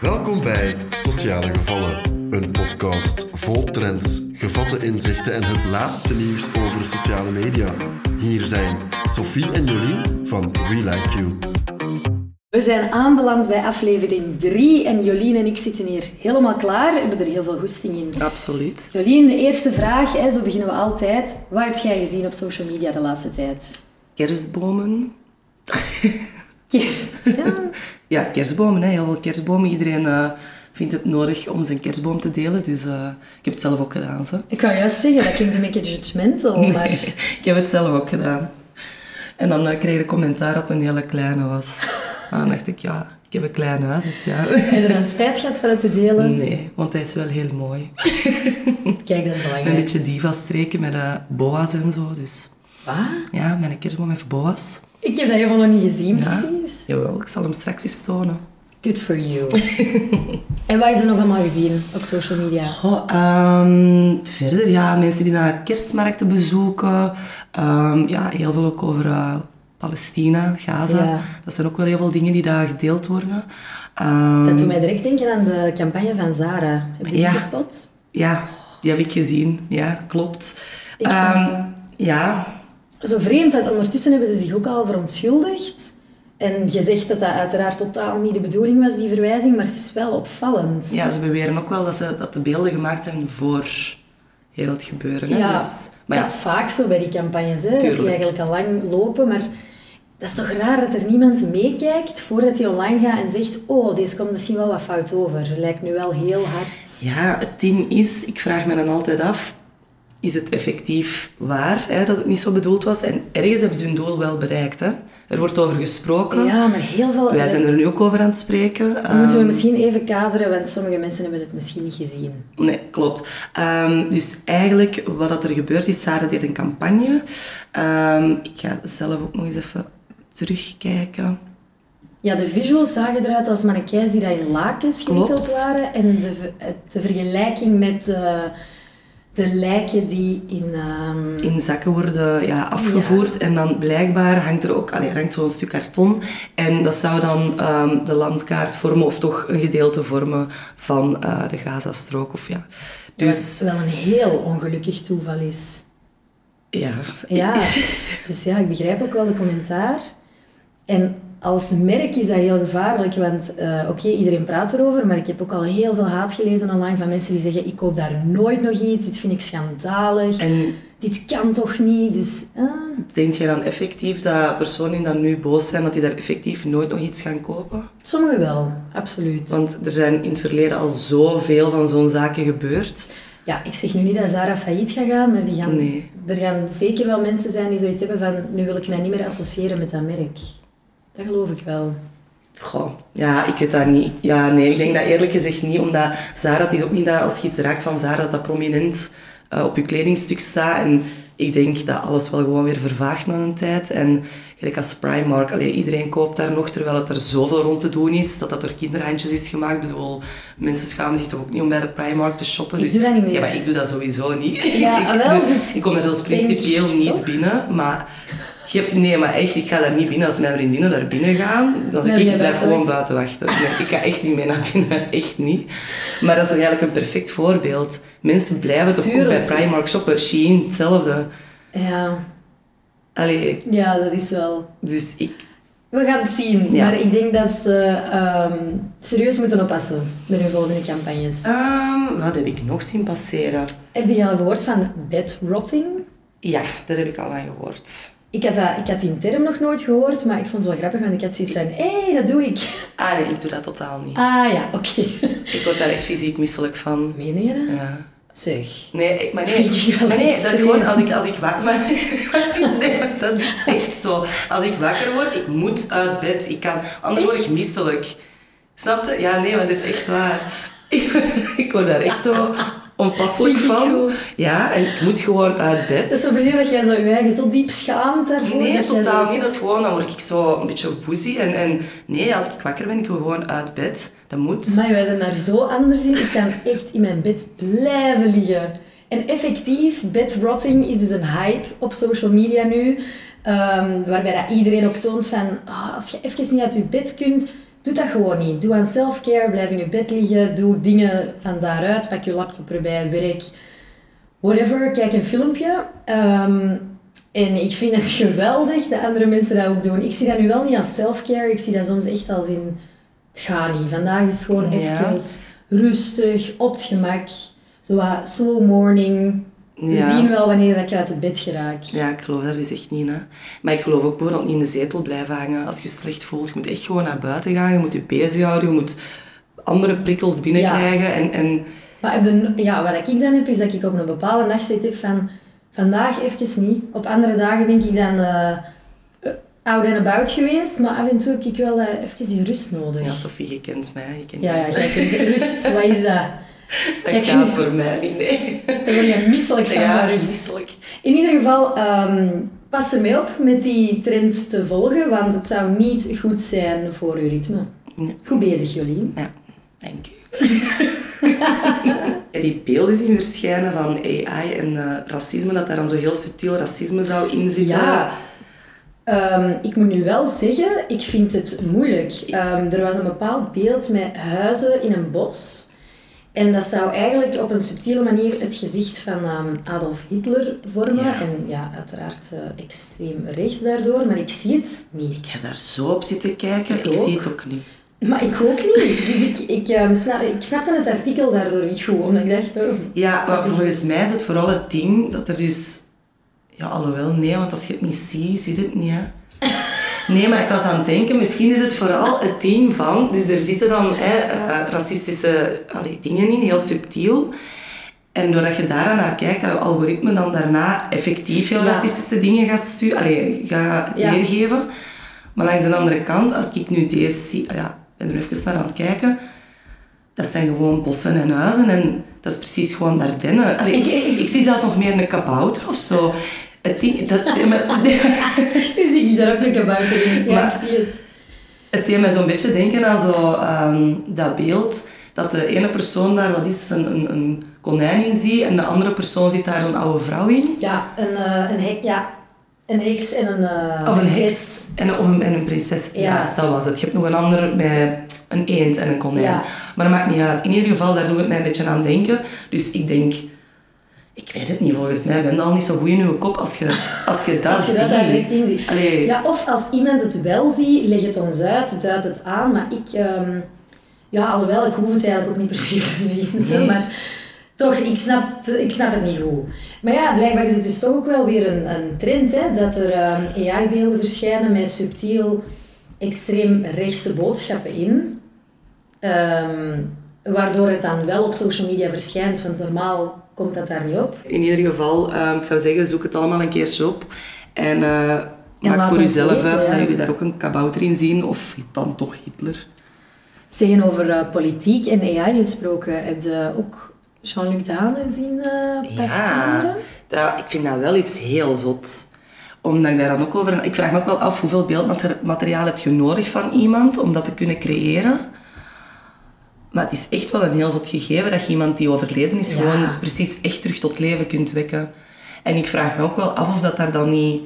Welkom bij Sociale Gevallen, een podcast vol trends, gevatte inzichten en het laatste nieuws over sociale media. Hier zijn Sophie en Jolien van We Like You. We zijn aanbeland bij aflevering 3 en Jolien en ik zitten hier helemaal klaar. We hebben er heel veel goesting in. Absoluut. Jolien, de eerste vraag, hè, zo beginnen we altijd. Wat heb jij gezien op social media de laatste tijd? Kerstbomen. Kerst, ja. Ja, kerstbomen. Hè. Heel veel kerstbomen. Iedereen eh, vindt het nodig om zijn kerstboom te delen. Dus eh, ik heb het zelf ook gedaan. Zo. Ik kan juist zeggen, dat klinkt een beetje judgmental, maar... ik heb het zelf ook gedaan. En dan uh, kreeg ik commentaar dat het een hele kleine was. Maar dan dacht ik, ja, ik heb een klein huis, dus ja. Heb je er een spijt gehad van het te delen? Nee, want hij is wel heel mooi. Kijk, dat is belangrijk. Een beetje diva-streken met boa's en zo, dus... Wat? Ja, mijn kerstboom heeft boa's. Ik heb dat helemaal nog niet gezien, Ja. precies. Jawel, ik zal hem straks eens tonen. Good for you. en wat heb je nog allemaal gezien op social media? Goh, ehm, verder, ja, mensen die naar kerstmarkten bezoeken. Ehm, ja, heel veel ook over eh, Palestina, Gaza. Ja. Dat zijn ook wel heel veel dingen die daar gedeeld worden. Ehm, Dat doet mij direct denken aan de campagne van Zara. Heb je die Ja. gespot? Ja, die heb ik gezien. Ja, klopt. Ik vond- ja, Zo vreemd, want ondertussen hebben ze zich ook al verontschuldigd. En je zegt dat dat uiteraard totaal niet de bedoeling was, die verwijzing, maar het is wel opvallend. ja, ze beweren ook wel dat, ze, dat de beelden gemaakt zijn voor heel het gebeuren. Hè? Ja, Dus, maar dat ja, is vaak zo bij die campagnes, hè, dat die eigenlijk al lang lopen. Maar dat is toch raar dat er niemand meekijkt voordat hij online gaat en zegt oh, deze komt misschien wel wat fout over. Lijkt nu wel heel hard. Ja, het ding is, ik vraag me dan altijd af, is het effectief waar hè, dat het niet zo bedoeld was? En ergens hebben ze hun doel wel bereikt. Hè? Er wordt over gesproken. Ja, maar heel veel... Wij zijn er nu ook over aan het spreken. Dan moeten we Ehm, misschien even kaderen, want sommige mensen hebben het misschien niet gezien. Nee, klopt. Ehm, dus eigenlijk, wat dat er gebeurd is, Sarah deed een campagne. Ehm, ik ga zelf ook nog eens even terugkijken. Ja, de visuals zagen eruit als mannekijs die dat in lakens gewikkeld waren. En de, de vergelijking met eh, de lijken die in... ehm, in zakken worden ja, afgevoerd. En dan blijkbaar hangt er ook allee, hangt zo'n stuk karton. En dat zou dan ehm, de landkaart vormen, of toch een gedeelte vormen van eh, de Gazastrook. Of, ja. Dus Wat wel een heel ongelukkig toeval is. ja, Ja, dus ja, ik begrijp ook wel de commentaar. En als merk is dat heel gevaarlijk, want eh, oké, iedereen praat erover, maar ik heb ook al heel veel haat gelezen online van mensen die zeggen ik koop daar nooit nog iets, dit vind ik schandalig, En dit kan toch niet, dus... ah. denk je dan effectief dat personen die dan nu boos zijn, dat die daar effectief nooit nog iets gaan kopen? Sommigen wel, absoluut. Want er zijn in het verleden al zoveel van zo'n zaken gebeurd. Ja, ik zeg nu niet dat Zara failliet gaat gaan, maar die gaan, Nee. er gaan zeker wel mensen zijn die zoiets hebben van nu wil ik mij niet meer associëren met dat merk. Dat geloof ik wel. Goh, ja, ik weet dat niet. Ja, nee, ik denk dat eerlijk gezegd niet, omdat Zara, het is ook niet dat als je iets raakt van Zara, dat dat prominent eh, op je kledingstuk staat. En ik denk dat alles wel gewoon weer vervaagt na een tijd. En gelijk als Primark, allee, iedereen koopt daar nog, terwijl het er zoveel rond te doen is, dat dat door kinderhandjes is gemaakt. Ik bedoel, mensen schamen zich toch ook niet om bij de Primark te shoppen. Ik dus, doe dat niet meer. Ja, maar ik doe dat sowieso niet. Ja, ik, wel, dus ik kom er zelfs principieel niet toch? binnen, maar... Je hebt, nee, maar echt, ik ga daar niet binnen. Als mijn vriendinnen daar binnen gaan, dan zeg Nee, ik, ik blijf gewoon buiten wachten. Nee, ik ga echt niet mee naar binnen, echt niet. Maar dat is eigenlijk een perfect voorbeeld. Mensen blijven toch ook bij Primark shoppen. Shein, hetzelfde. Ja, Allee, ja dat is wel... dus ik... We gaan het zien, Ja. maar ik denk dat ze ehm, serieus moeten oppassen met hun volgende campagnes. ehm, wat heb ik nog zien passeren? Heb je al gehoord van bedrotting? Ja, daar heb ik al van gehoord. Ik had, dat, ik had die term nog nooit gehoord, maar ik vond het wel grappig, want ik had zoiets van, hé, hey, dat doe ik. Ah nee, ik doe dat totaal niet. Ah ja, oké. Ik word daar echt fysiek misselijk van. Meen je dat? Ja. Zeg. Nee, ik- maar nee, maar nee dat is gewoon als ik, als ik wakker maar, is, nee, dat is echt zo. Als ik wakker word, ik moet uit bed. Ik kan, anders word ik misselijk. Snap je? Ja, nee, maar dat is echt waar. Ik, word- ik word daar echt zo onpasselijk van. Ja, en ik moet gewoon uit bed. is zo precies dat jij zo je eigen zo diep schaamt daarvoor. Nee, totaal niet. Dat is gewoon, dan word ik zo een beetje woezie. En, en nee, als ik wakker ben, ik wil gewoon uit bed. Dat moet. Maar wij zijn daar zo anders in. Ik kan echt in mijn bed blijven liggen. En effectief, bedrotting is dus een hype op social media nu. ehm, waarbij dat iedereen ook toont van, ah, als je even niet uit je bed kunt, doe dat gewoon niet. Doe aan self-care, blijf in je bed liggen, doe dingen van daaruit, pak je laptop erbij, werk, whatever, kijk een filmpje. Ehm, en ik vind het geweldig dat andere mensen dat ook doen. Ik zie dat nu wel niet als self-care, ik zie dat soms echt als in, het gaat niet. Vandaag is gewoon Ja. even rustig, op het gemak, zo slow morning. We Ja. zien wel wanneer dat je uit het bed geraakt. Ja, ik geloof daar dus echt niet. Hè. Maar ik geloof ook bijvoorbeeld niet in de zetel blijven hangen als je je slecht voelt. Je moet echt gewoon naar buiten gaan, je moet je bezighouden, je moet andere prikkels binnenkrijgen. En, en Maar de, ja, wat ik dan heb, is dat ik op een bepaalde dag zit heb van vandaag even niet. Op andere dagen ben ik dan eh eh, out and about geweest, maar af en toe heb ik wel eh, even die rust nodig. ja, Sophie, je kent mij. Je kent Ja, ja, jij kunt rust, wat is dat? Dat gaat voor mij niet, nee. Daar word je misselijk van, Ja, misselijk. In ieder geval, ehm, pas er mee op met die trend te volgen, want het zou niet goed zijn voor je ritme. Nee. Goed bezig, Jolien. Ja, dank u. Die beelden zien verschijnen van AI en eh, racisme, dat daar dan zo heel subtiel racisme zou in zitten. Ja. Ehm, ik moet nu wel zeggen, ik vind het moeilijk. Ehm, er was een bepaald beeld met huizen in een bos. En dat zou eigenlijk op een subtiele manier het gezicht van ehm, Adolf Hitler vormen. Ja. En ja, uiteraard eh, extreem rechts daardoor, maar ik zie het niet. Ik heb daar zo op zitten kijken, Ik ik, zie het ook niet. Maar ik ook niet. Dus ik, ik, ehm, snap, ik snapte het artikel daardoor niet goed. Omdat ik dacht, oh, Ja, maar volgens mij is het vooral het ding dat er dus... Ja, alhoewel, nee, want als je het niet ziet, zie je het niet, hè. Nee, maar ik was aan het denken, misschien is het vooral het ding van... Dus er zitten dan hè, eh, racistische allee, dingen in, heel subtiel. En doordat je daar naar kijkt, dat je algoritme dan daarna effectief heel Ja. racistische dingen gaat, stu- allee, gaat Ja. weergeven. Maar langs de andere kant, als ik nu deze zie... ah Ja, ben er even naar aan het kijken. Dat zijn gewoon bossen en huizen en dat is precies gewoon Ardennen. Allee, Ik- ik, ik- ik zie zelfs nog meer een kabouter of zo. Het ding, dat, nu zie ik daar ook een kabouter in. Ja, Maar- ik zie het. het deed mij zo'n beetje denken aan zo, ehm, dat beeld dat de ene persoon daar wat is, een, een, een konijn in ziet en de andere persoon ziet daar een oude vrouw in. Ja, een, eh, een, hek, ja, een heks en een uh, Of een heks en, of een, en een prinses. Ja. Ja. dat was het. Je hebt nog een ander met een eend en een konijn. Ja. Maar dat maakt niet uit. In ieder geval, daar doet het mij een beetje aan denken. Dus ik denk... Ik weet het niet, volgens mij ben je al niet zo goed in je kop als je, als je dat Als je dat direct in ziet. Allee, Ja, of als iemand het wel ziet, leg het ons uit, duid het aan. Maar ik, ehm, ja, alhoewel, ik hoef het eigenlijk ook niet per se te zien. zo, Nee. maar toch, ik snap, het, ik snap het niet goed. Maar ja, blijkbaar is het dus toch ook wel weer een, een trend, hè, dat er ehm, AI-beelden verschijnen met subtiel extreem rechtse boodschappen in. Ehm, waardoor het dan wel op social media verschijnt, want normaal komt dat daar niet op. In ieder geval, ehm, ik zou zeggen, zoek het allemaal een keertje op. En eh, maak voor jezelf uit ja. dat jullie daar ook een kabouter in zien. Of dan toch Hitler. Zeggen over eh, politiek en AI gesproken, heb je ook Jean-Luc Dehane zien eh passeren? dat, ik vind dat wel iets heel zot. Omdat ik daar dan ook over... Ik vraag me ook wel af hoeveel beeldmateriaal heb je nodig van iemand om dat te kunnen creëren. Maar het is echt wel een heel zot gegeven dat je iemand die overleden is Ja. gewoon precies echt terug tot leven kunt wekken. En ik vraag me ook wel af of dat daar dan niet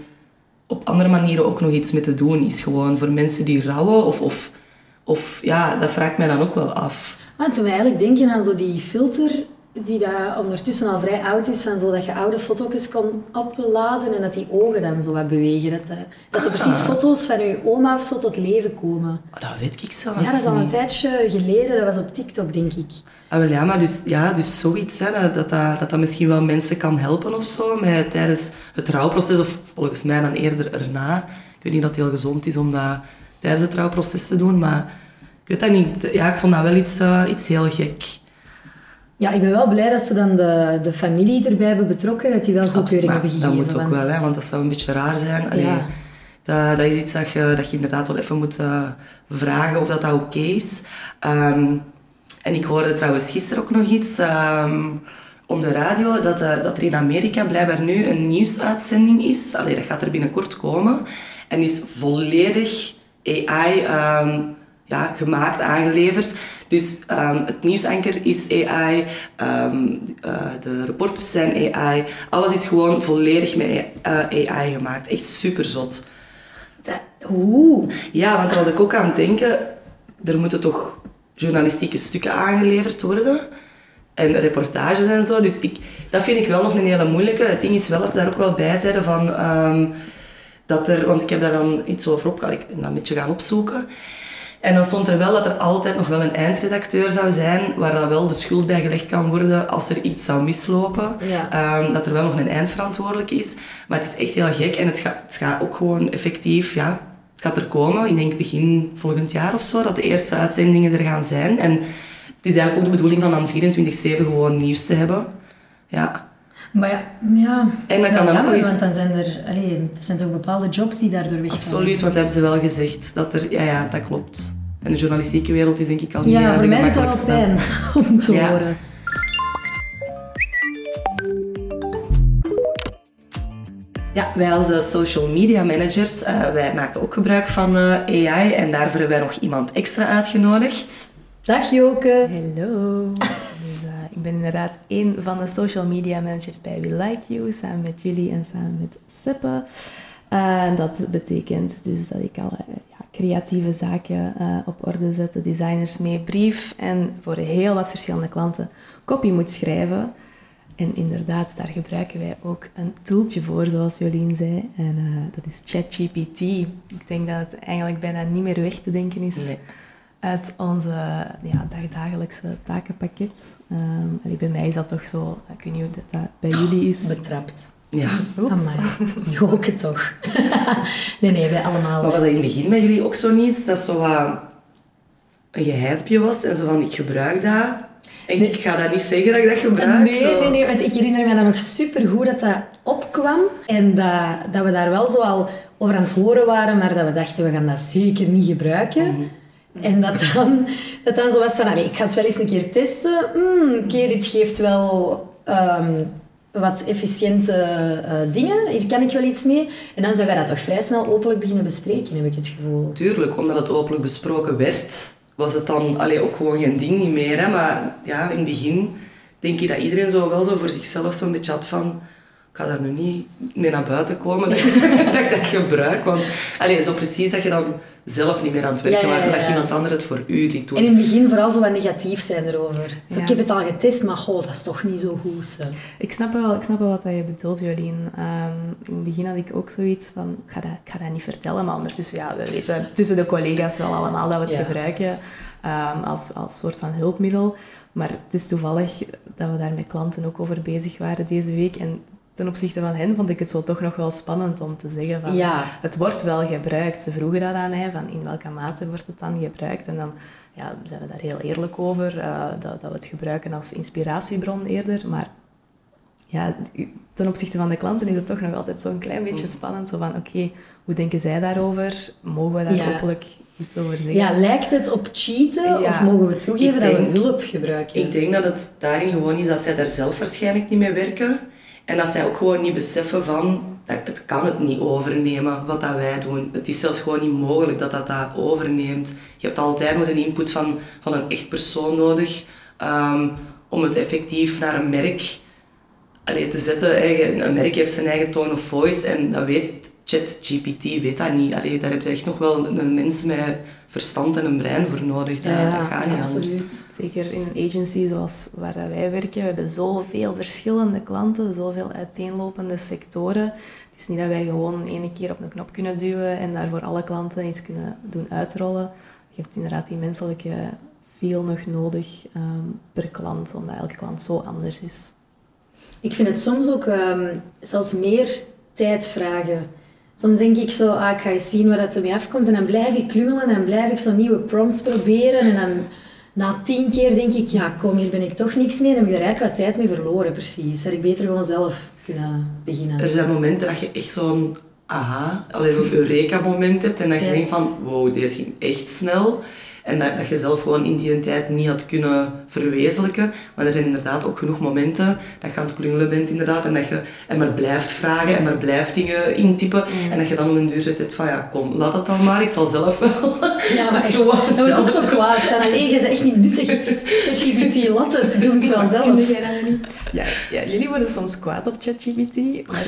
op andere manieren ook nog iets mee te doen is. Gewoon voor mensen die rouwen of... of of ja, dat vraagt mij dan ook wel af. Toen we eigenlijk denken aan zo die filter die daar ondertussen al vrij oud is, van zo dat je oude foto's kon opladen en dat die ogen dan zo wat bewegen. Dat, eh, dat zo precies Ah. foto's van je oma of zo tot leven komen. Oh, dat weet ik zelfs Ja, dat is al een niet. tijdje geleden. Dat was op TikTok, denk ik. Ah, wel ja, maar dus, ja, dus zoiets, hè, dat, dat, dat, dat dat misschien wel mensen kan helpen of zo, met, tijdens het rouwproces, of volgens mij dan eerder erna. Ik weet niet dat het heel gezond is om dat tijdens het rouwproces te doen, maar ik weet dat niet. Ja, ik vond dat wel iets, eh, iets heel gek. Ja, ik ben wel blij dat ze dan de, de familie erbij hebben betrokken, dat die wel goedkeuring hebben dat gegeven. moet ook want- wel, hè, want dat zou een beetje raar zijn. Allee, Ja. dat, dat is iets dat je, dat je inderdaad wel even moet eh, vragen of dat, dat oké is. Ehm, en ik hoorde trouwens gisteren ook nog iets ehm, op de radio, dat, eh, dat er in Amerika blijkbaar nu een nieuwsuitzending is. Allee, dat gaat er binnenkort komen. En is volledig AI ehm, ja, gemaakt, aangeleverd. Dus ehm, het nieuwsanker is AI, ehm, eh, de reporters zijn AI. Alles is gewoon volledig met eh, AI gemaakt. Echt super zot. Oeh. Ja, want was ik ook aan het denken. er moeten toch journalistieke stukken aangeleverd worden. En reportages en zo. Dus ik, dat vind ik wel nog een hele moeilijke. Het ding is wel, als ze daar ook wel bij zeiden van... ehm, dat er, want ik heb daar dan iets over opgehaald. Ik ben dat een beetje gaan opzoeken. En dan stond er wel dat er altijd nog wel een eindredacteur zou zijn, waar dan wel de schuld bij gelegd kan worden als er iets zou mislopen. Ja. Ehm, dat er wel nog een eindverantwoordelijk is. Maar het is echt heel gek en het gaat, het gaat ook gewoon effectief, ja, het gaat er komen. Ik denk begin volgend jaar of zo, dat de eerste uitzendingen er gaan zijn. En het is eigenlijk ook de bedoeling van dan 24-7 gewoon nieuws te hebben. Ja. Maar ja, ja En dan kan jammer, eens- want dan zijn er... Allee, er zijn toch bepaalde jobs die daardoor wegvallen. Absoluut, want dat hebben ze wel gezegd. Dat er, ja, ja, dat klopt. En de journalistieke wereld is denk ik al niet Ja, eh, voor mij is dat wel fijn om te Ja. horen. Ja, wij als eh, social media managers, eh, wij maken ook gebruik van eh, AI en daarvoor hebben wij nog iemand extra uitgenodigd. Dag Joke. Hallo. Eh, ik ben inderdaad een van de social media managers bij We Like You, samen met jullie en samen met Seppe. Eh, En dat betekent dus dat ik alle ja, creatieve zaken eh, op orde zet, de designers mee brief en voor heel wat verschillende klanten copy moet schrijven. En inderdaad, daar gebruiken wij ook een tooltje voor, zoals Jolien zei. En eh, dat is ChatGPT. Ik denk dat het eigenlijk bijna niet meer weg te denken is Nee. Uit onze ja, dagdagelijkse takenpakket. Ehm, allee, bij mij is dat toch zo, ik weet niet hoe dat, dat bij jullie is. Betrapt. Ja. Oeps. Amai, Joke toch. nee, nee, wij allemaal. Maar was dat in het begin bij jullie ook zo niet? Dat zo wat een geheimpje was en zo van ik gebruik dat. En Nee. ik ga dat niet zeggen dat ik dat gebruik. Nee, zo. nee, nee, want ik herinner me dat nog super goed dat dat opkwam. En dat, dat we daar wel zo al over aan het horen waren, maar dat we dachten, we gaan dat zeker niet gebruiken. En dat dan, dat dan zo was van, allee, ik ga het wel eens een keer testen. Hmm, Oké, dit geeft wel ehm, wat efficiënte eh, dingen. Hier kan ik wel iets mee. En dan zijn wij dat toch vrij snel openlijk beginnen bespreken, heb ik het gevoel. Tuurlijk, omdat het openlijk besproken werd, was het dan allee, ook gewoon geen ding niet meer. Hè? Maar ja, in het begin denk ik dat iedereen zo wel zo voor zichzelf zo'n beetje had van... Ik ga daar nu niet mee naar buiten komen dat ik dat, ik dat gebruik. Want allee, zo precies dat je dan zelf niet meer aan het werken Ja, ja, was, maar dat iemand anders het voor u liet doen. En in het begin vooral zo wat negatief zijn erover. Zo, Ja. Ik heb het al getest, maar goh, dat is toch niet zo goed. zo. Ik snap wel, ik snap wel wat je bedoelt, Jolien. Ehm, in het begin had ik ook zoiets van, ik ga, dat, ik ga dat niet vertellen, maar ondertussen, ja, we weten tussen de collega's wel allemaal dat we het Ja. gebruiken ehm, als, als soort van hulpmiddel. Maar het is toevallig dat we daar met klanten ook over bezig waren deze week. En ten opzichte van hen vond ik het zo toch nog wel spannend om te zeggen van, Ja. het wordt wel gebruikt. Ze vroegen dat aan mij, van in welke mate wordt het dan gebruikt? En dan ja, zijn we daar heel eerlijk over, eh, dat, dat we het gebruiken als inspiratiebron eerder. Maar ja, ten opzichte van de klanten is het toch nog altijd zo'n klein beetje spannend. Zo van, oké, hoe denken zij daarover? Mogen we daar Ja. openlijk iets over zeggen? Ja, lijkt het op cheaten Ja. of mogen we toegeven dat we hulp gebruiken? Ik denk dat het daarin gewoon is dat zij daar zelf waarschijnlijk niet mee werken. En dat zij ook gewoon niet beseffen van, dat het kan het niet overnemen wat dat wij doen. Het is zelfs gewoon niet mogelijk dat dat dat overneemt. Je hebt altijd nog een input van, van een echt persoon nodig ehm, om het effectief naar een merk allee, te zetten. Een merk heeft zijn eigen tone of voice en dat weet ChatGPT weet dat niet. Allee, daar heb je echt nog wel een mens met verstand en een brein voor nodig. Dat, ja, dat gaat niet anders. absoluut. Zeker in een agency zoals waar dat wij werken. We hebben zoveel verschillende klanten, zoveel uiteenlopende sectoren. Het is niet dat wij gewoon ene keer op een knop kunnen duwen en daar voor alle klanten iets kunnen doen uitrollen. Je hebt inderdaad die menselijke feel nog nodig ehm, per klant, omdat elke klant zo anders is. Ik vind het soms ook ehm, zelfs meer tijd vragen. Soms denk ik zo, ah, ik ga eens zien waar dat ermee afkomt. En dan blijf ik klungelen en blijf ik zo nieuwe prompts proberen. En dan na tien keer denk ik, ja kom, hier ben ik toch niks mee. Dan heb ik er eigenlijk wat tijd mee verloren, precies. Dat ik beter gewoon zelf kunnen beginnen. Er zijn momenten dat je echt zo'n aha, alleen zo'n eureka-moment hebt en dat je Ja. denkt van, wow, deze ging echt snel. En dat, dat je zelf gewoon in die tijd niet had kunnen verwezenlijken. Maar er zijn inderdaad ook genoeg momenten dat je aan het klungelen bent inderdaad. En dat je en maar blijft vragen en maar blijft dingen intypen. En dat je dan op een duur zit hebt van, ja kom, laat dat dan maar. Ik zal zelf wel Ja, maar het echt, gewoon dan word ik ook zo kwaad. Van, allee, je bent echt niet nuttig. ChatGPT, laat het, doe het wel zelf. Ja, ja, jullie worden soms kwaad op ChatGPT, maar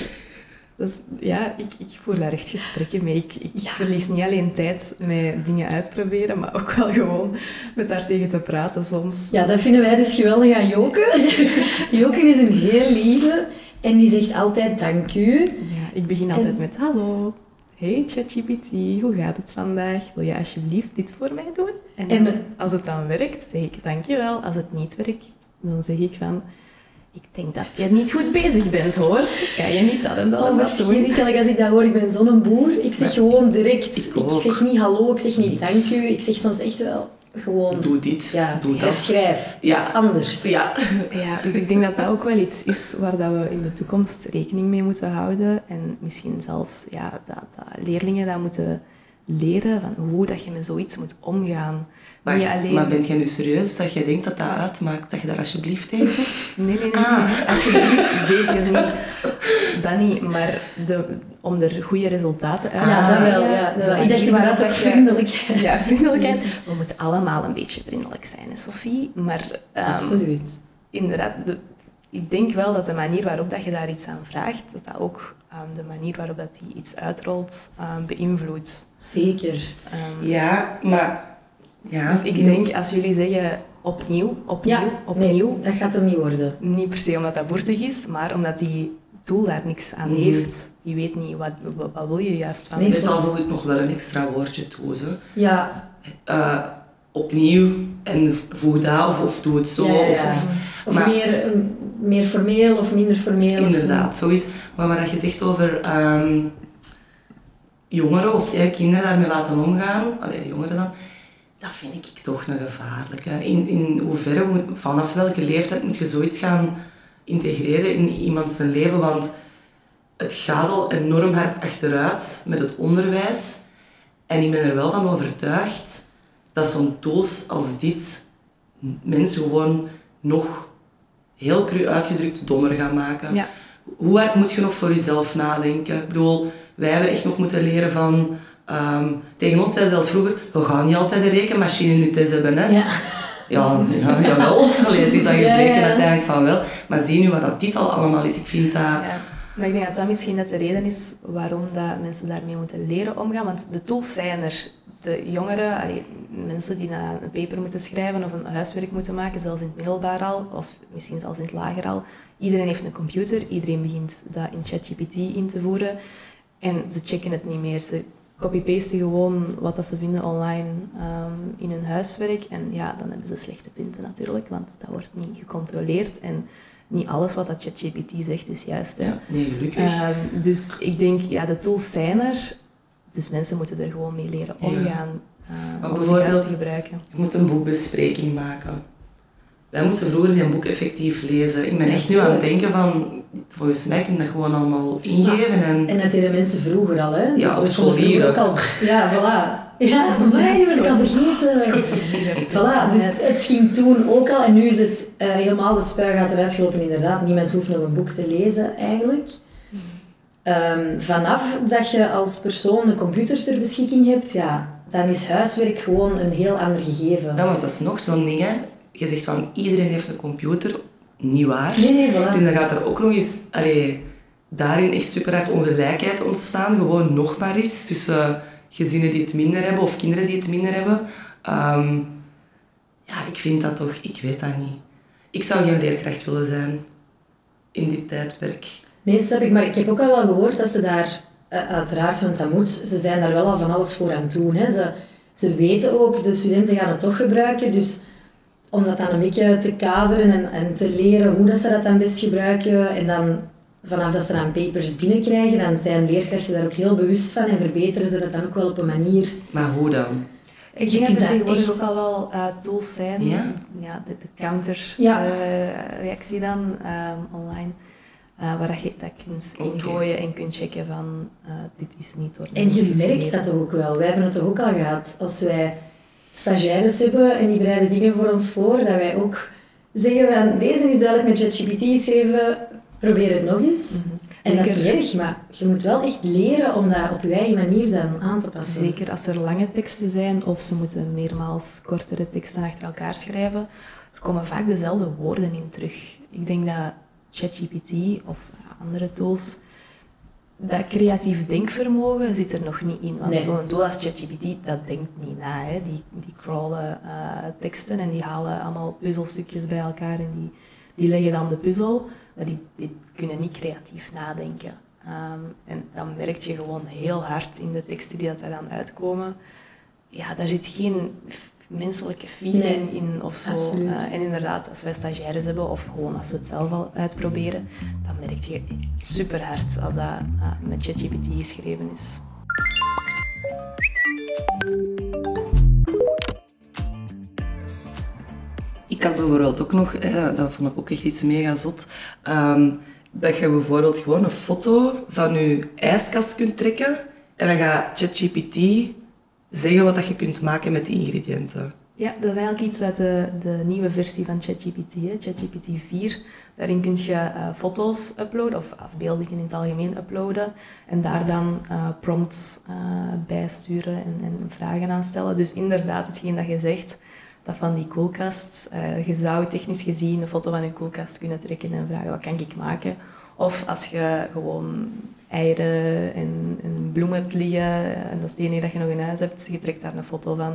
Dus ja, ik, ik voer daar echt gesprekken mee. Ik, ik verlies niet alleen tijd met dingen uitproberen, maar ook wel gewoon met daar tegen te praten soms. Ja, dat vinden wij dus geweldig aan Joke. Joke is een heel lieve en die zegt altijd dank u. Ja, ik begin altijd met hallo. Hey ChatGPT, hoe gaat het vandaag? Wil je alsjeblieft dit voor mij doen? En, En- als het dan werkt, zeg ik dankjewel. Als het niet werkt, dan zeg ik van... Ik denk dat je niet goed bezig bent, hoor. Kan je niet dat en dat en Oh, dat doen? verschrikkelijk als ik dat hoor. Ik ben zo'n boer. Ik zeg gewoon direct. Ik zeg niet hallo, ik zeg niet Niks. dank u. Ik zeg soms echt wel gewoon... Doe dit, ja, doe dat. herschrijf. Ja. Anders. Ja. Ja, dus ik denk dat dat ook wel iets is waar dat we in de toekomst rekening mee moeten houden. En misschien zelfs ja, dat, dat leerlingen dat moeten leren van hoe dat je met zoiets moet omgaan. Wacht, Niet alleen... maar bent jij nu serieus dat jij denkt dat dat uitmaakt dat je daar alsjeblieft tegen zegt? Nee, nee, nee. Ah. Alsjeblieft, zeker niet. Dat niet, maar de, om er goede resultaten uit te Ja, dat wel. halen, Ja, dat wel. Ik dacht inderdaad ook dat je- vriendelijk. Ja, vriendelijkheid. We moeten allemaal een beetje vriendelijk zijn, hè, Sophie. Maar ehm, Absoluut. inderdaad, de, ik denk wel dat de manier waarop dat je daar iets aan vraagt, dat dat ook ehm, de manier waarop dat die iets uitrolt, ehm, beïnvloedt. Zeker. Ehm, Ja, maar... Ja, Dus ik denk, als jullie zeggen opnieuw, opnieuw, Ja, opnieuw, nee, dat gaat hem niet worden. niet per se omdat dat boertig is, maar omdat die tool daar niks aan Mhm. heeft. Die weet niet, wat, wat, wat wil je juist van Nee, me? Dus al voel ik nog wel een extra woordje toe. Zo. Ja, Eh, opnieuw en voeg dat of, of doe het zo. Ja, ja, Of, of, of Maar- meer, um, meer formeel of minder formeel. zo. inderdaad, zoiets. Maar wat je zegt over ehm, jongeren of ja, kinderen daarmee laten omgaan, allee, jongeren dan, dat vind ik toch een gevaarlijke. In, in hoeverre, vanaf welke leeftijd moet je zoiets gaan integreren in iemand zijn leven? Want het gaat al enorm hard achteruit met het onderwijs. En ik ben er wel van overtuigd dat zo'n tools als dit mensen gewoon nog heel cru uitgedrukt dommer gaan maken. Ja. Hoe hard moet je nog voor jezelf nadenken? Ik bedoel, wij hebben echt nog moeten leren van... ehm, tegen ons zei zelfs vroeger, je gaat niet altijd een rekenmachine in je test hebben. Hè? Ja. Ja, ja, jawel. Allee, het is dan gebleken ja. uiteindelijk van wel. Maar zie nu wat dat dit al allemaal is. Ik vind dat... Ja. Maar ik denk dat dat misschien net de reden is waarom dat mensen daarmee moeten leren omgaan. Want de tools zijn er. De jongeren, allee, mensen die na- een paper moeten schrijven of een huiswerk moeten maken, zelfs in het middelbaar al, of misschien zelfs in het lager al. Iedereen heeft een computer, iedereen begint dat in ChatGPT in te voeren. En ze checken het niet meer. Ze copy-pasten gewoon wat dat ze vinden online ehm, in hun huiswerk. En ja, dan hebben ze slechte punten natuurlijk, want dat wordt niet gecontroleerd. En niet alles wat dat ChatGPT zegt is juist. Hè. Ja, nee, gelukkig. Ehm, dus ik denk, ja, de tools zijn er. Dus mensen moeten er gewoon mee leren Ja. omgaan. eh, om het juist te gebruiken. Je moet een boekbespreking maken. Wij moesten vroeger die boek effectief lezen. Ik ben echt nu aan het denken van... Volgens mij kun je dat gewoon allemaal ingeven en... En dat deden mensen vroeger al, hè? Ja, op scholieren. ook al. Ja, voilà. Ja, maar die was ik al vergeten. Voilà, dus het ging toen ook al en nu is het eh, helemaal de spuigaat eruit gelopen inderdaad. Niemand hoeft nog een boek te lezen eigenlijk. Ehm, vanaf dat je als persoon een computer ter beschikking hebt, ja, dan is huiswerk gewoon een heel ander gegeven. Ja, want dat is nog zo'n ding, hè. Je zegt van, iedereen heeft een computer. Niet waar. Nee, nee, voilà. Dus dan gaat er ook nog eens... Allee, daarin echt super hard ongelijkheid ontstaan. Gewoon nog maar eens. Tussen gezinnen die het minder hebben of kinderen die het minder hebben. Ehm, ja, ik vind dat toch... Ik weet dat niet. Ik zou geen leerkracht willen zijn. In dit tijdperk. Nee, snap ik. Maar ik heb ook al wel gehoord dat ze daar, eh, uiteraard, want dat moet, ze zijn daar wel al van alles voor aan het doen. Hè. Ze, ze weten ook, de studenten gaan het toch gebruiken. Dus om dat dan een beetje te kaderen en, en te leren hoe dat ze dat dan best gebruiken. En dan vanaf dat ze dan papers binnenkrijgen, dan zijn leerkrachten daar ook heel bewust van en verbeteren ze dat dan ook wel op een manier. Maar hoe dan? Ik denk dat er tegenwoordig echt- ook al wel eh, tools zijn. Ja? Ja, de, de counter Ja. eh, dan ehm, online. eh, waar dat je dat kunt ingooien en kunt checken van eh, dit is niet door En je merkt dat toch ook wel. Wij hebben het toch ook al gehad. Als wij stagiaires hebben en die bereiden dingen voor ons voor, dat wij ook zeggen van deze is duidelijk met ChatGPT geschreven, probeer het nog eens. Mhm. En dat is Zeker. erg, maar je moet wel echt leren om dat op je eigen manier dan aan te passen. Zeker als er lange teksten zijn of ze moeten meermaals kortere teksten achter elkaar schrijven, er komen vaak dezelfde woorden in terug. Ik denk dat ChatGPT of andere tools dat creatief denkvermogen zit er nog niet in. Want Nee. zo'n tool als ChatGPT, dat denkt niet na. Hè. Die, die crawlen eh, teksten en die halen allemaal puzzelstukjes bij elkaar en die, die leggen dan de puzzel. Maar die, die kunnen niet creatief nadenken. Ehm, en dan merk je gewoon heel hard in de teksten die dat er dan uitkomen. Ja, daar zit geen menselijke feeling Nee, in of zo. Eh, en inderdaad, als wij stagiaires hebben of gewoon als we het zelf al uitproberen, dan merk je super hard als dat eh, met ChatGPT geschreven is. Ik had bijvoorbeeld ook nog, hè, dat vond ik ook echt iets mega zot, ehm, dat je bijvoorbeeld gewoon een foto van je ijskast kunt trekken en dan gaat ChatGPT zeggen wat dat je kunt maken met die ingrediënten. Ja, dat is eigenlijk iets uit de, de nieuwe versie van ChatGPT, ChatGPT 4. Daarin kun je eh, foto's uploaden, of afbeeldingen in het algemeen uploaden, en daar dan eh, prompts eh, bij sturen en, en vragen aan stellen. Dus inderdaad, hetgeen dat je zegt, dat van die koelkast. je zou technisch gezien een foto van je koelkast kunnen trekken en vragen, wat kan ik maken? Of als je gewoon eieren en, en bloem hebt liggen, en dat is het enige dat je nog in huis hebt, je trekt daar een foto van.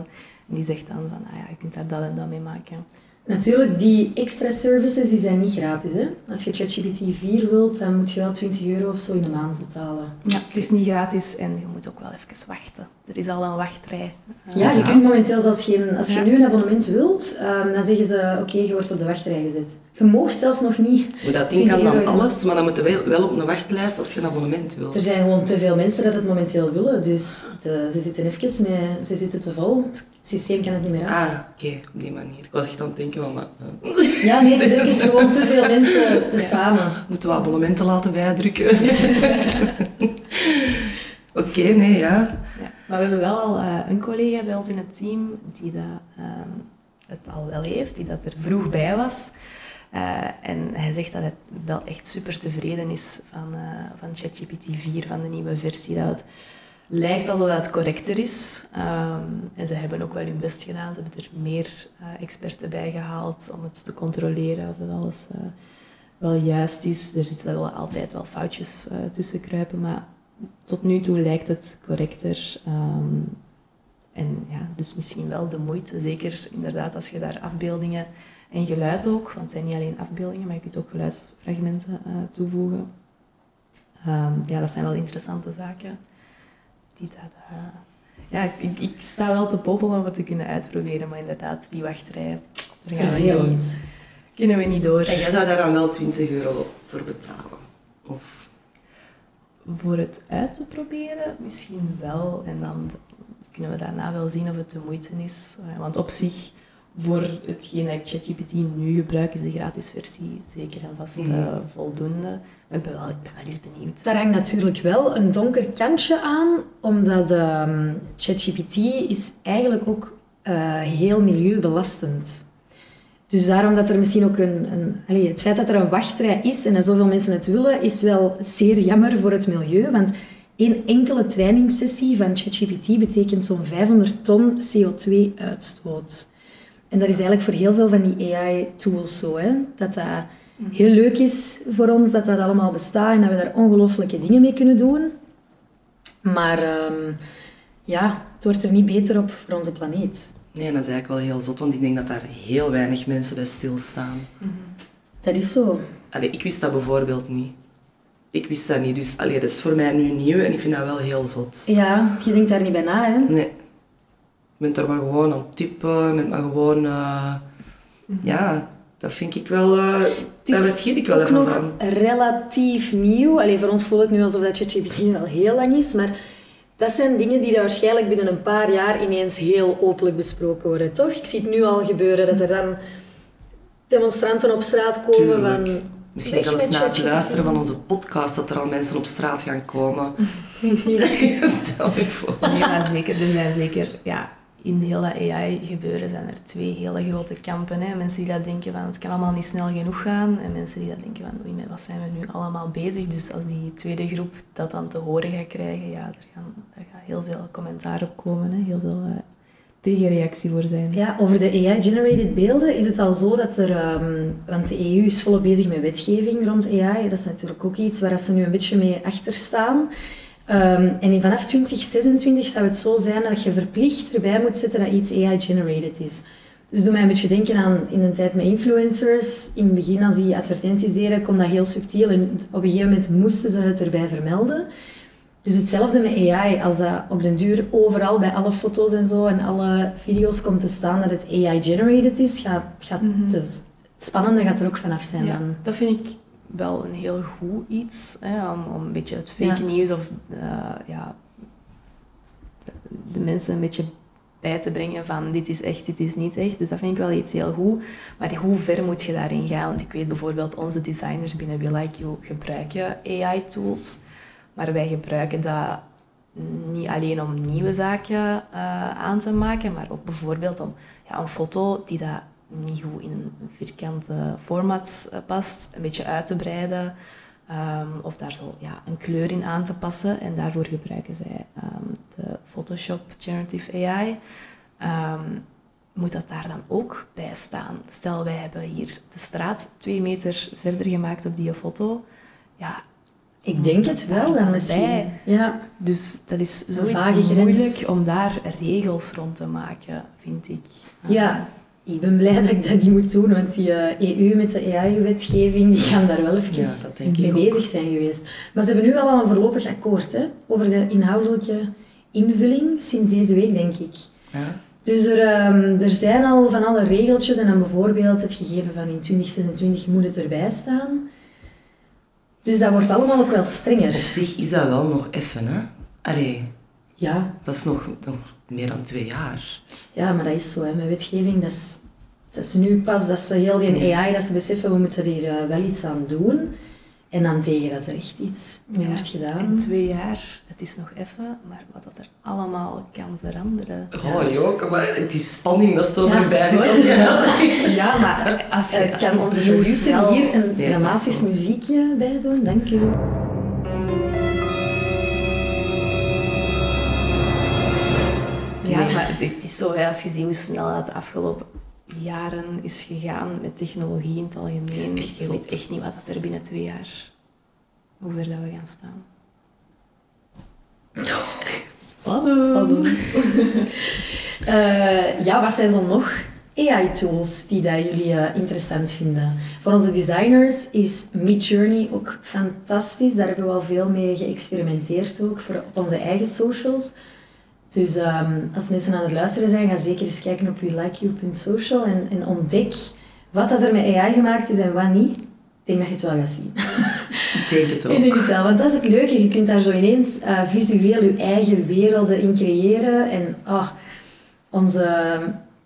En die zegt dan van, ah ja, je kunt daar dat en dat mee maken. Natuurlijk, die extra services die zijn niet gratis. Hè? Als je ChatGPT 4 wilt, dan moet je wel 20 euro of zo in de maand betalen. Ja, het is niet gratis en je moet ook wel even wachten. Er is al een wachtrij. Ja, je kunt momenteel zelfs geen... Als je Ja. nu een abonnement wilt, ehm, dan zeggen ze, oké, je wordt op de wachtrij gezet. Je moogt zelfs nog niet. Maar dat ding 20 kan dan alles, maar dan moet je wel, op een wachtlijst als je een abonnement wilt. Er zijn gewoon te veel mensen dat het momenteel willen, dus de, ze zitten even met... Ze zitten te vol. Het systeem kan het niet meer aan. Ah, oké, op die manier. Ik was echt aan het denken van, maar, Ja, nee, het is even gewoon te veel mensen te samen. moeten we abonnementen laten bijdrukken? Oké, nee, ja. Maar we hebben wel al eh, een collega bij ons in het team die dat, ehm, het al wel heeft, die dat er vroeg bij was. Eh, en hij zegt dat hij wel echt super tevreden is van, eh, van ChatGPT 4, van de nieuwe versie. Dat het lijkt alsof dat het correcter is. Ehm, en ze hebben ook wel hun best gedaan. Ze hebben er meer experten bij gehaald om het te controleren of dat alles wel juist is. Er zitten wel altijd wel foutjes tussen kruipen, maar tot nu toe lijkt het correcter. Ehm, en ja, dus misschien wel de moeite. Zeker inderdaad als je daar afbeeldingen en geluid ook, want het zijn niet alleen afbeeldingen, maar je kunt ook geluidsfragmenten eh, toevoegen. Ehm, ja, dat zijn wel interessante zaken. Die dat, eh, ja, ik, ik sta wel te popelen om het te kunnen uitproberen, maar inderdaad, die wachtrij, daar gaan we niet, kunnen we niet door. En jij zou daar dan wel 20 euro voor betalen. Of, Voor het uit te proberen, misschien wel. En dan kunnen we daarna wel zien of het de moeite is. Eh, Want op zich, voor hetgeen dat ik ChatGPT nu gebruik, is de gratis versie zeker en vast Mhm. eh, voldoende. Maar ik ben wel, ik ben wel eens benieuwd. Daar hangt natuurlijk wel een donker kantje aan, omdat ehm, ChatGPT is eigenlijk ook eh, heel milieubelastend. Dus daarom dat er misschien ook een... een allee, het feit dat er een wachtrij is en dat zoveel mensen het willen, is wel zeer jammer voor het milieu. Want één enkele trainingssessie van ChatGPT betekent zo'n 500 ton CO2-uitstoot. En dat is eigenlijk voor heel veel van die AI-tools zo, hè? dat dat heel leuk is voor ons dat dat allemaal bestaat en dat we daar ongelooflijke dingen mee kunnen doen. Maar ehm, ja, het wordt er niet beter op voor onze planeet. Nee, dat is eigenlijk wel heel zot, want ik denk dat daar heel weinig mensen bij stilstaan. Dat is zo. Allee, ik wist dat bijvoorbeeld niet. Ik wist dat niet, dus allee, dat is voor mij nu nieuw en ik vind dat wel heel zot. Ja, je denkt daar niet bij na, hè? Nee. Je bent er maar gewoon aan het typen, je bent maar gewoon... eh, Ja, dat vind ik wel... eh daar verschiet ik wel even nog van. relatief nieuw. Allee, voor ons voelt het nu alsof dat ChatGPT al heel lang is, maar dat zijn dingen die waarschijnlijk binnen een paar jaar ineens heel openlijk besproken worden, toch? Ik zie het nu al gebeuren, dat er dan demonstranten op straat komen Tuurlijk. van... Misschien zelfs na het luisteren van onze podcast dat er al mensen op straat gaan komen. Stel je voor. Nee, maar zeker, er zijn zeker, ja, in heel dat AI-gebeuren zijn er twee hele grote kampen. Hè. Mensen die dat denken van het kan allemaal niet snel genoeg gaan. En mensen die dat denken van oei, met wat zijn we nu allemaal bezig. Dus als die tweede groep dat dan te horen gaat krijgen, ja, er, gaan, er gaat heel veel commentaar op komen. Hè. Heel veel eh, tegenreactie voor zijn. Ja, over de AI-generated beelden is het al zo dat er... ehm, want de EU is volop bezig met wetgeving rond AI. Dat is natuurlijk ook iets waar ze nu een beetje mee achter staan. Ehm, en in- vanaf 2026 zou het zo zijn dat je verplicht erbij moet zetten dat iets AI-generated is. Dus doe mij een beetje denken aan in de tijd met influencers. In het begin, als die advertenties deden, kon dat heel subtiel. En op een gegeven moment moesten ze het erbij vermelden. Dus hetzelfde met AI. Als dat op den duur overal bij alle foto's en zo en alle video's komt te staan dat het AI-generated is, gaat, gaat Mhm. het, het spannende gaat er ook vanaf zijn Ja, dan. dat vind ik wel een heel goed iets, hè, om, om een beetje het fake Ja. nieuws of eh, ja, de, de mensen een beetje bij te brengen van dit is echt, dit is niet echt. Dus dat vind ik wel iets heel goed. Maar hoe ver moet je daarin gaan? Want ik weet bijvoorbeeld, onze designers binnen We Like You gebruiken AI-tools. Maar wij gebruiken dat niet alleen om nieuwe zaken eh, aan te maken, maar ook bijvoorbeeld om ja, een foto die dat niet goed in een vierkante format eh, past, een beetje uit te breiden. ehm, of daar zo ja, een kleur in aan te passen. En daarvoor gebruiken zij ehm, de Photoshop Generative AI. Ehm, moet dat daar dan ook bij staan? Stel, wij hebben hier de straat twee meter verder gemaakt op die foto. Ja, Ik denk het wel dan misschien. Ja. dus dat is zoiets vage grens. moeilijk om daar regels rond te maken, vind ik. ja, ik ben blij dat ik dat niet moet doen, want die eh, EU met de AI-wetgeving, die gaan daar wel even Ja, mee ook. bezig zijn geweest. Maar ze hebben nu wel al een voorlopig akkoord hè, over de inhoudelijke invulling, sinds deze week denk ik. Ja. Dus er, ehm, er zijn al van alle regeltjes en dan bijvoorbeeld het gegeven van in 2026 moet het erbij staan. Dus dat wordt allemaal ook wel Op strenger. zich is dat wel nog even, hè? Allee, Ja, dat is nog, nog meer dan twee jaar. ja, maar dat is zo hè, met wetgeving. Dat is, dat is nu pas dat ze heel die AI, dat ze beseffen, we moeten hier eh, wel iets aan doen. En dan tegen dat er echt iets mee Ja, wordt gedaan. In twee jaar, het is nog even, maar wat dat er allemaal kan veranderen. Oh, joh, maar het is spanning dat zo Ja, voorbij zit. Ja, maar als je, Eh, als je kan onze producer hier een Nee, dramatisch muziekje bij doen? Dank u. Ja, Nee. maar het is, het is zo, hè, als je ziet hoe snel het de afgelopen jaren is gegaan met technologie in het algemeen. Je zot. weet echt niet wat dat er binnen twee jaar, hoe ver dat we gaan staan. Spannend. Eh, ja, wat zijn zo nog AI-tools die dat jullie eh, interessant vinden? Voor onze designers is Midjourney ook fantastisch. Daar hebben we al veel mee geëxperimenteerd ook voor op onze eigen socials. Dus ehm, als mensen aan het luisteren zijn, ga zeker eens kijken op welikeyou.social en, en ontdek wat dat er met AI gemaakt is en wat niet. Ik denk dat je het wel gaat zien. Ik denk het Ik denk ook. het wel, want dat is het leuke. Je kunt daar zo ineens eh, visueel je eigen werelden in creëren. En ah, onze,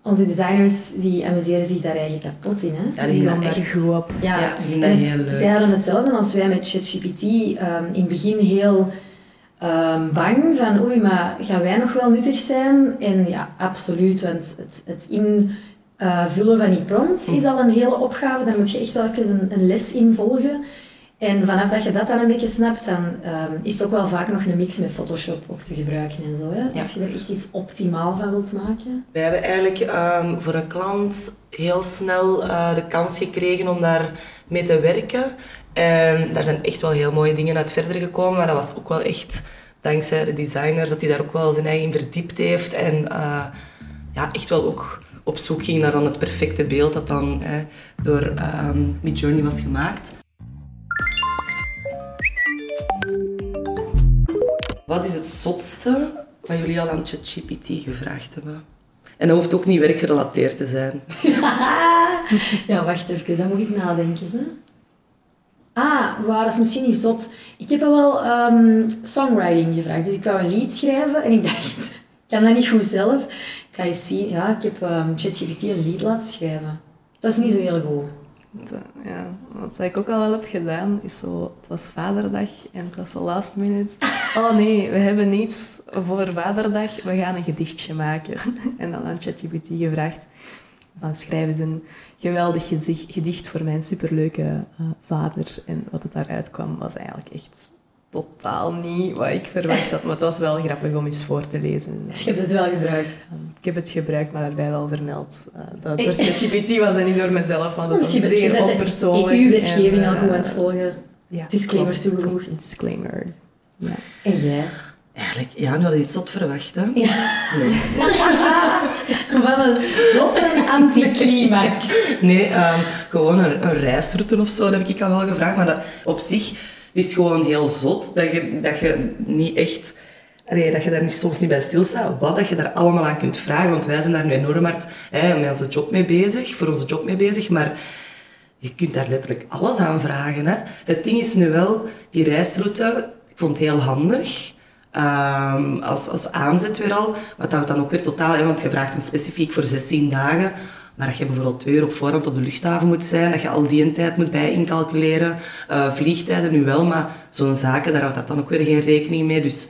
onze designers die amuseren zich daar eigenlijk kapot in. Hè? Ja, die Die gaan er echt... goed op. Ja, Ja, het- heel leuk. zij hadden hetzelfde als wij met ChatGPT. ehm, in het begin heel ehm, bang van oei, maar gaan wij nog wel nuttig zijn? En ja, absoluut, want het, het invullen van die prompts is al een hele opgave. Daar moet je echt wel even een, een les in volgen. En vanaf dat je dat dan een beetje snapt, dan ehm, is het ook wel vaak nog een mix met Photoshop ook te gebruiken en zo. Hè? Als je er echt iets optimaal van wilt maken. Wij hebben eigenlijk ehm, voor een klant heel snel eh, de kans gekregen om daar mee te werken. En daar zijn echt wel heel mooie dingen uit verder gekomen, maar dat was ook wel echt dankzij de designer dat hij daar ook wel zijn eigen verdiept heeft en eh, ja, echt wel ook op zoek ging naar dan het perfecte beeld dat dan eh, door ehm Midjourney was gemaakt. Wat is het zotste wat jullie al aan ChatGPT gevraagd hebben? En dat hoeft ook niet werkgerelateerd te zijn. Ja, wacht even, dan moet ik nadenken. Hè? Ah, dat is misschien niet zot. Ik heb al wel ehm, songwriting gevraagd. Dus ik wou een lied schrijven en ik dacht, ik kan dat niet goed zelf. Ik ga eens zien. Ja, ik heb ehm, ChatGPT een lied laten schrijven. Dat is niet zo heel goed. Ja, wat ik ook al wel heb gedaan, is zo... Het was vaderdag en het was zo last minute. Oh nee, we hebben niets voor vaderdag. We gaan een gedichtje maken. En dan aan ChatGPT gevraagd van schrijf eens een geweldig gedicht, gedicht voor mijn superleuke eh, vader. En wat het daaruit kwam was eigenlijk echt totaal niet wat ik verwacht had. Maar het was wel grappig om eens voor te lezen. Dus je hebt het wel gebruikt. Ik heb het gebruikt, maar daarbij wel vermeld. Uh, dat het door ChatGPT was en niet door mezelf, want dat Dus je zeer onpersoonlijk. EU-wetgeving al goed eh, aan het volgen. Ja, Disclaimer toegevoegd. Disclaimer. Ja. En jij? Eigenlijk, ja, nu had iets zot verwacht, hè? Ja. Nee. Wat een zotte anticlimax. Nee, ehm, gewoon een, een reisroute of zo, dat heb ik al wel gevraagd. Maar dat, op zich het is gewoon heel zot dat je, dat je niet echt... allee, dat je daar niet, soms niet bij stilstaat, wat dat je daar allemaal aan kunt vragen. Want wij zijn daar nu enorm hard hè, met onze job mee bezig, voor onze job mee bezig. Maar je kunt daar letterlijk alles aan vragen. Hè. Het ding is nu wel, die reisroute, ik vond het heel handig. Ehm, als, als aanzet weer al. Wat dat dan ook weer totaal... Hè, want je vraagt hem specifiek voor 16 dagen. Maar dat je bijvoorbeeld twee uur op voorhand op de luchthaven moet zijn. Dat je al die tijd moet bij incalculeren. Eh, vliegtijden nu wel, maar zo'n zaken, daar houdt dat dan ook weer geen rekening mee. Dus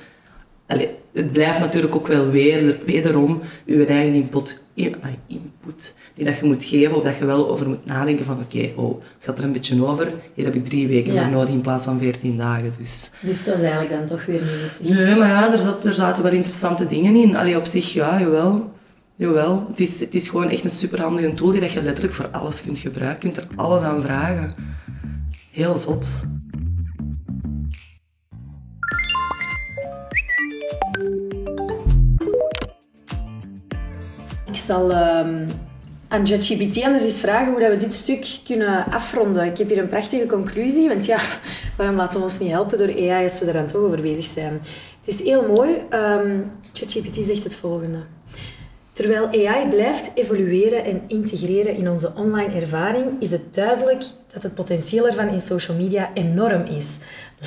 allee, het blijft natuurlijk ook wel weer, wederom je eigen input, ah, input die dat je moet geven. Of dat je wel over moet nadenken van oké, oh, het gaat er een beetje over. Hier heb ik drie weken Ja. voor nodig in plaats van 14 dagen. Dus. Dus dat is eigenlijk dan toch weer niet Nee, maar ja, er, zat, er zaten wel interessante dingen in. Allee, op zich, ja, jawel. Jawel. Het is, het is gewoon echt een superhandige tool die dat je letterlijk voor alles kunt gebruiken. Je kunt er alles aan vragen. Heel zot. Zal ehm, aan ChatGPT anders eens vragen hoe dat we dit stuk kunnen afronden. Ik heb hier een prachtige conclusie, want ja, waarom laten we ons niet helpen door AI als we er dan toch over bezig zijn? Het is heel mooi. Ehm, ChatGPT zegt het volgende. Terwijl AI blijft evolueren en integreren in onze online ervaring, is het duidelijk dat het potentieel ervan in social media enorm is.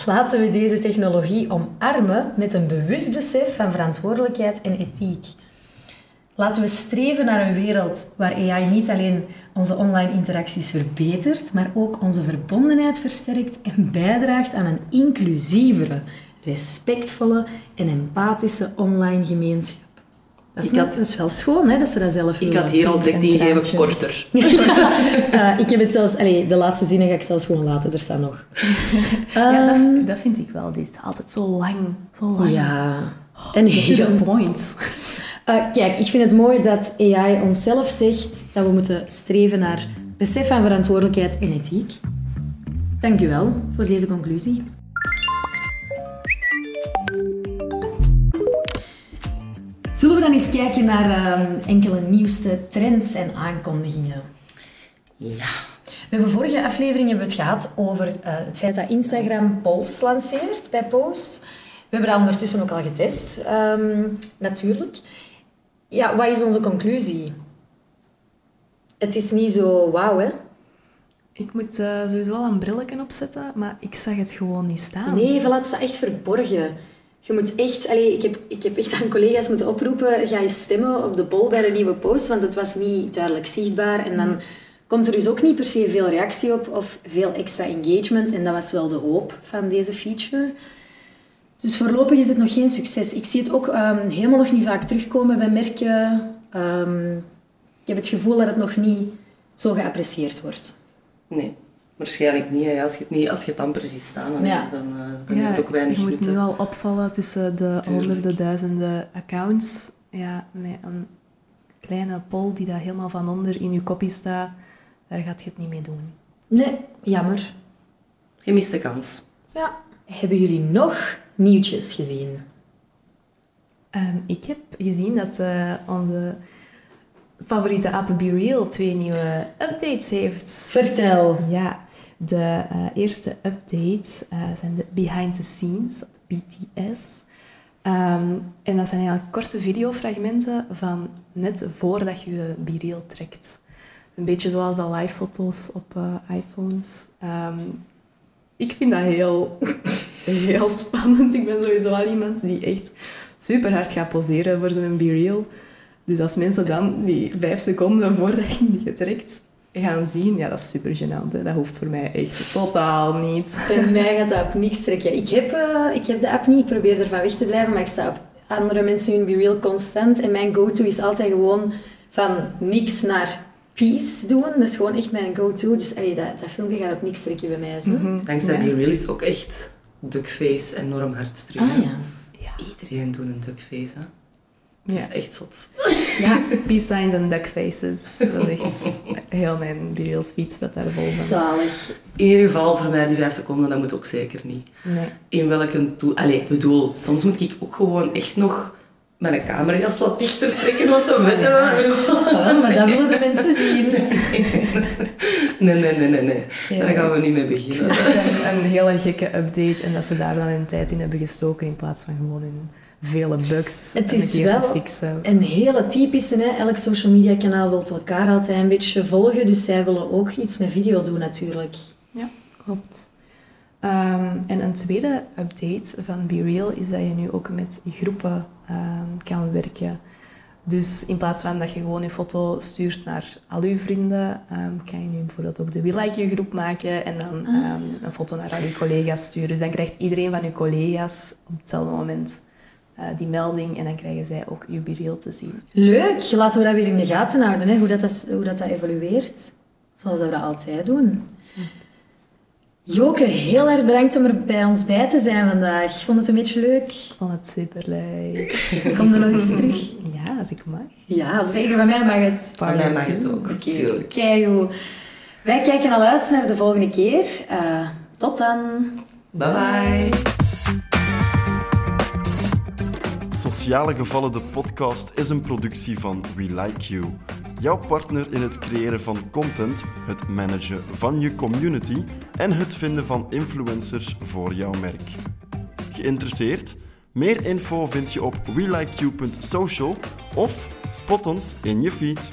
Laten we deze technologie omarmen met een bewust besef van verantwoordelijkheid en ethiek. Laten we streven naar een wereld waar AI niet alleen onze online interacties verbetert, maar ook onze verbondenheid versterkt en bijdraagt aan een inclusievere, respectvolle en empathische online gemeenschap. Dat is, Ik had- net- dat is wel schoon hè, dat ze dat zelf Ik had hier al direct ingegeven, korter. Eh, ik heb het zelfs... Allee, de laatste zinnen ga ik zelfs gewoon laten, er staan nog. Ja, Ehm, dat, dat vind ik wel. Dit is altijd zo lang. Zo lang. ja. En To the heel point. Uh, kijk, ik vind het mooi dat AI onszelf zegt dat we moeten streven naar besef van verantwoordelijkheid en ethiek. Dank u wel voor deze conclusie. Zullen we dan eens kijken naar ehm, enkele nieuwste trends en aankondigingen? Ja. We hebben vorige aflevering hebben het gehad over eh, het feit dat Instagram polls lanceert bij Post. We hebben dat ondertussen ook al getest, ehm, natuurlijk. Ja, wat is onze conclusie? Het is niet zo wauw, hè? Ik moet eh, sowieso wel een brilletje opzetten, maar ik zag het gewoon niet staan. Nee, voilà, het staat echt verborgen. Je moet echt... Allee, ik, heb, ik heb echt aan collega's moeten oproepen, ga je stemmen op de poll bij de nieuwe post, want het was niet duidelijk zichtbaar. En dan komt er dus ook niet per se veel reactie op of veel extra engagement. En dat was wel de hoop van deze feature. Dus voorlopig is het nog geen succes. Ik zie het ook ehm, helemaal nog niet vaak terugkomen bij merken. Ehm, ik heb het gevoel dat het nog niet zo geapprecieerd wordt. Nee, waarschijnlijk niet. hè. Als je het, niet, als je het amper ziet staan, dan, Ja. dan, eh, dan heeft het ook weinig je moet hè. nu al opvallen tussen de Tuurlijk. honderden duizenden accounts. Ja, met een kleine poll die daar helemaal van onder in je kopie staat, daar gaat je het niet mee doen. Nee, jammer. Gemiste kans. Ja. Hebben jullie nog nieuwtjes gezien? Ehm, ik heb gezien dat eh, onze favoriete app Be Real twee nieuwe updates heeft. Vertel. Ja, de eh, eerste updates eh, zijn de behind the scenes, BTS. Ehm, en dat zijn eigenlijk korte videofragmenten van net voordat je je BeReal trekt. Een beetje zoals de live foto's op iPhones. Ehm, ik vind dat heel, heel spannend. Ik ben sowieso al iemand die echt super hard gaat poseren voor zijn BeReal. Dus als mensen dan die vijf seconden voordat je die getrekt gaan zien, ja, dat is super gênant. Dat hoeft voor mij echt totaal niet. Bij mij gaat dat op niks trekken. Ik heb, eh, ik heb de app niet, ik probeer ervan weg te blijven, maar ik sta op andere mensen hun Be Real constant. En mijn go-to is altijd gewoon van niks naar peace doen. Dat is gewoon echt mijn go-to. Dus allee, dat, dat filmpje gaat op niks trekken bij mij. Zo. Mhm. Dankzij Ja. Be Real is het ook echt duckface enorm hard terug. Ah hè. ja. Iedereen doet een duckface, hè. Ja. Dat is echt zot. Ja, Peace signs en duck faces. Dat is echt heel mijn real feed staat daar vol van. zalig. In ieder geval, voor mij die vijf seconden, dat moet ook zeker niet. Nee. In welke toe... Allee, ik bedoel, soms moet ik ook gewoon echt nog mijn camera's wat dichter trekken of zo. Weet Ah, wel, maar dat willen de mensen zien. Nee, nee, nee, nee, nee. Ja. Daar gaan we niet mee beginnen. een, een hele gekke update en dat ze daar dan hun tijd in hebben gestoken in plaats van gewoon in vele bugs Het is wel fixen. Een hele typische, hè? elk social media kanaal wil elkaar altijd een beetje volgen, dus zij willen ook iets met video doen natuurlijk. Ja, klopt. Ehm, en een tweede update van Be Real is dat je nu ook met groepen ehm, kan werken. Dus in plaats van dat je gewoon je foto stuurt naar al je vrienden, ehm, kan je nu bijvoorbeeld ook de We Like You groep maken en dan ehm, een foto naar al je collega's sturen. Dus dan krijgt iedereen van je collega's op hetzelfde moment eh, die melding en dan krijgen zij ook je Be Real te zien. Leuk, laten we dat weer in de gaten houden, hè? Hoe, dat, dat, hoe dat, dat evolueert. Zoals dat we dat altijd doen. Joke, heel erg bedankt om er bij ons bij te zijn vandaag. Ik vond het een beetje leuk. Ik vond het super leuk. Kom er nog eens terug. Ja, als ik mag. Ja, zeker van mij mag het. Van mij mag het ook, Oké, keigoed. Wij kijken al uit naar de volgende keer. Eh, tot dan. Bye bye. Sociale Gevallen, de podcast, is een productie van We Like You. Jouw partner in het creëren van content, het managen van je community en het vinden van influencers voor jouw merk. Geïnteresseerd? Meer info vind je op welikeyou.social of spot ons in je feed.